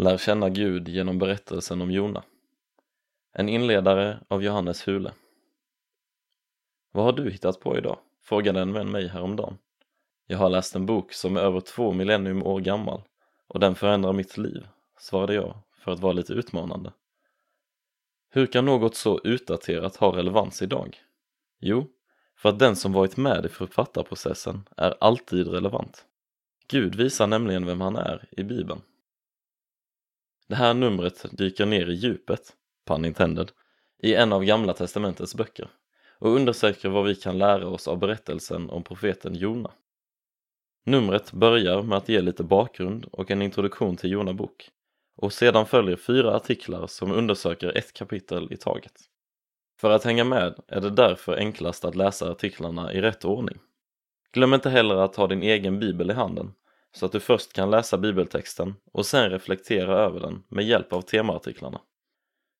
Lär känna Gud genom berättelsen om Jona. En inledare av Johannes Hule. Vad har du hittat på idag? frågade en vän mig häromdagen. Jag har läst en bok som är över två millennium år gammal och den förändrar mitt liv, svarade jag för att vara lite utmanande. Hur kan något så utdaterat ha relevans idag? Jo, för att den som varit med i författarprocessen är alltid relevant. Gud visar nämligen vem han är i Bibeln. Det här numret dyker ner i djupet, pun intended, i en av Gamla Testamentets böcker och undersöker vad vi kan lära oss av berättelsen om profeten Jona. Numret börjar med att ge lite bakgrund och en introduktion till Jona bok och sedan följer fyra artiklar som undersöker ett kapitel i taget. För att hänga med är det därför enklast att läsa artiklarna i rätt ordning. Glöm inte heller att ha din egen bibel i handen så att du först kan läsa bibeltexten och sen reflektera över den med hjälp av temaartiklarna.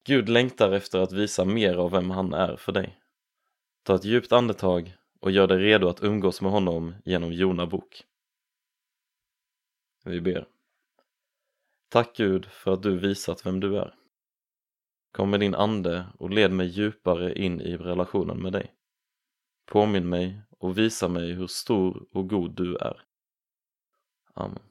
Gud längtar efter att visa mer av vem han är för dig. Ta ett djupt andetag och gör dig redo att umgås med honom genom Jona bok. Vi ber. Tack Gud för att du visat vem du är. Kom med din ande och led mig djupare in i relationen med dig. Påminn mig och visa mig hur stor och god du är. ஆமாம்